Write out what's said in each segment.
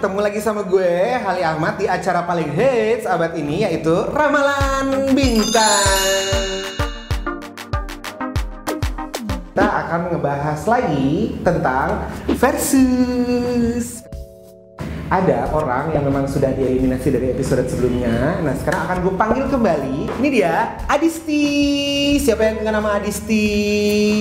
Ketemu lagi sama gue, Hali Ahmad di acara paling hits abad ini yaitu Ramalan Bintang. Kita akan ngebahas lagi tentang versus. Ada orang yang memang sudah dieliminasi dari episode sebelumnya. Nah sekarang akan gue panggil kembali. Ini dia Adisti. Siapa yang kenal nama Adisti?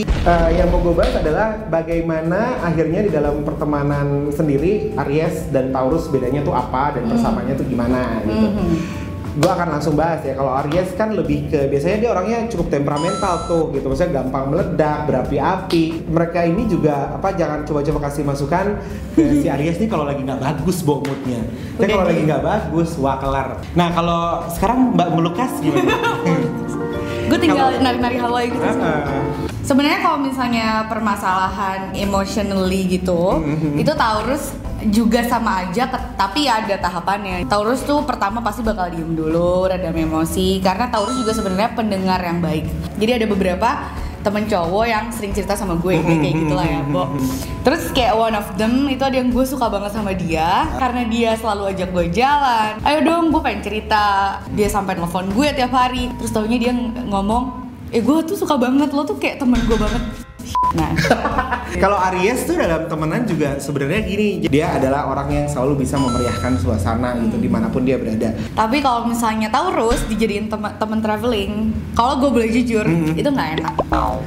Eh, yang mau gue bahas adalah bagaimana akhirnya di dalam pertemanan sendiri Aries dan Taurus bedanya tuh apa dan persamaannya tuh gimana gitu. Gue akan langsung bahas ya. Kalau Aries kan lebih ke biasanya dia orangnya cukup temperamental tuh gitu. Maksudnya gampang meledak, berapi-api. Mereka ini juga apa jangan coba-coba kasih masukan ke si Aries nih kalau lagi nggak bagus bawa moodnya. Tapi Udah kalau lagi nggak bagus, wah kelar. Nah kalau sekarang Mbak Melukas gimana? Gue tinggal nari-nari Hawaii gitu. sih. Ah, Sebenarnya kalau misalnya permasalahan emotionally gitu, Mhm. itu Taurus juga sama aja, tapi ya ada tahapannya. Taurus tuh pertama pasti bakal diem dulu, rada emosi, karena Taurus juga sebenarnya pendengar yang baik. Jadi ada beberapa temen cowok yang sering cerita sama gue kayak kayak gitulah ya, Bo. Terus kayak one of them itu ada yang gue suka banget sama dia karena dia selalu ajak gue jalan. Ayo dong, gue pengen cerita. Dia sampai telepon gue tiap hari. Terus taunya dia ng- ngomong, eh gue tuh suka banget lo tuh kayak temen gue banget. Nah, Kalau Aries tuh dalam temenan juga sebenarnya gini, dia adalah orang yang selalu bisa memeriahkan suasana gitu di mana pun dia berada. tapi kalau misalnya Taurus dijadiin temen, temen traveling, kalau gue boleh jujur, itu nggak enak.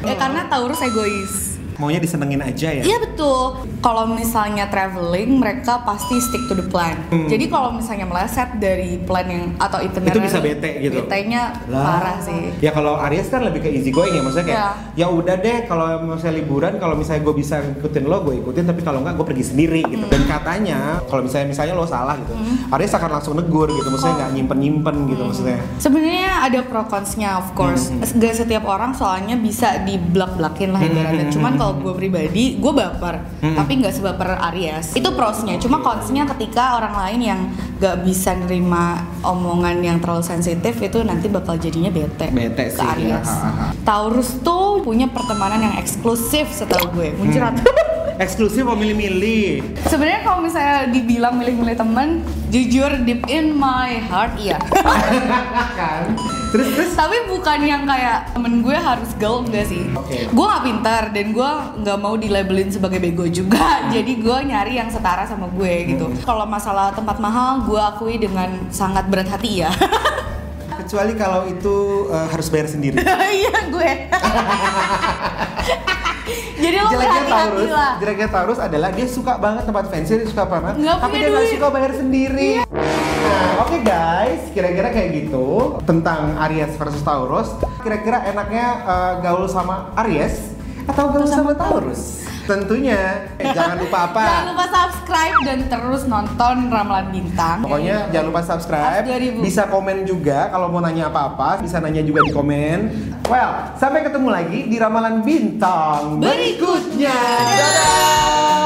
Ya karena Taurus egois. Maunya disenengin aja ya. Iya betul. Kalau misalnya traveling, mereka pasti stick to the plan. Jadi kalau misalnya meleset dari plan yang atau itinerary, Itu bisa bete gitu. Betenya Lah. parah sih. Ya kalau Aries kan lebih ke easy going ya, maksudnya kayak ya udah deh kalau misalnya liburan kalau misalnya gue bisa ngikutin lo gue ikutin tapi kalau enggak gue pergi sendiri gitu. Dan katanya kalau misalnya misalnya lo salah gitu, Aries akan langsung negur gitu, maksudnya nggak nyimpen nyimpen gitu maksudnya. Sebenarnya ada pro consnya of course. Gak setiap orang soalnya bisa di blak blakin lah ibaratnya. Cuman kalau gue pribadi, gue baper. Tapi nggak sebaper Aries. Itu prosnya. Cuma consnya ketika orang lain yang gak bisa nerima omongan yang terlalu sensitif itu nanti bakal jadinya bete. Bete ke sih, ya. Aries. Ha, ha, ha. Taurus tuh punya pertemanan yang eksklusif setahu gue. Muncrat. Eksklusif mau milih-milih. Sebenarnya kalau misalnya dibilang milih-milih temen, jujur deep in my heart iya. kan? Terus terus Tapi bukan yang kayak temen gue harus gaul enggak sih. Oke. Gue nggak pintar dan gue nggak mau dilabelin sebagai bego juga. Jadi gue nyari yang setara sama gue gitu. Kalau masalah tempat mahal, gue akui dengan sangat berat hati ya. kecuali kalau itu eh, harus bayar sendiri. Iya gue. Jadi lo jeleknya Taurus, lah. jeleknya Taurus adalah dia suka banget tempat fancy, dia suka banget, Nggak tapi dia nggak suka bayar sendiri. Nah, oke guys, kira-kira kayak gitu tentang Aries versus Taurus. Kira-kira enaknya eh, gaul sama Aries atau gaul sama Taurus? Tentunya, eh, jangan lupa apa? Jangan lupa subscribe dan terus nonton Ramalan Bintang. Pokoknya jangan lupa subscribe, As 2000. bisa komen juga kalau mau nanya apa-apa, bisa nanya juga di komen. Well, sampai ketemu lagi di Ramalan Bintang Berikutnya. Dadah!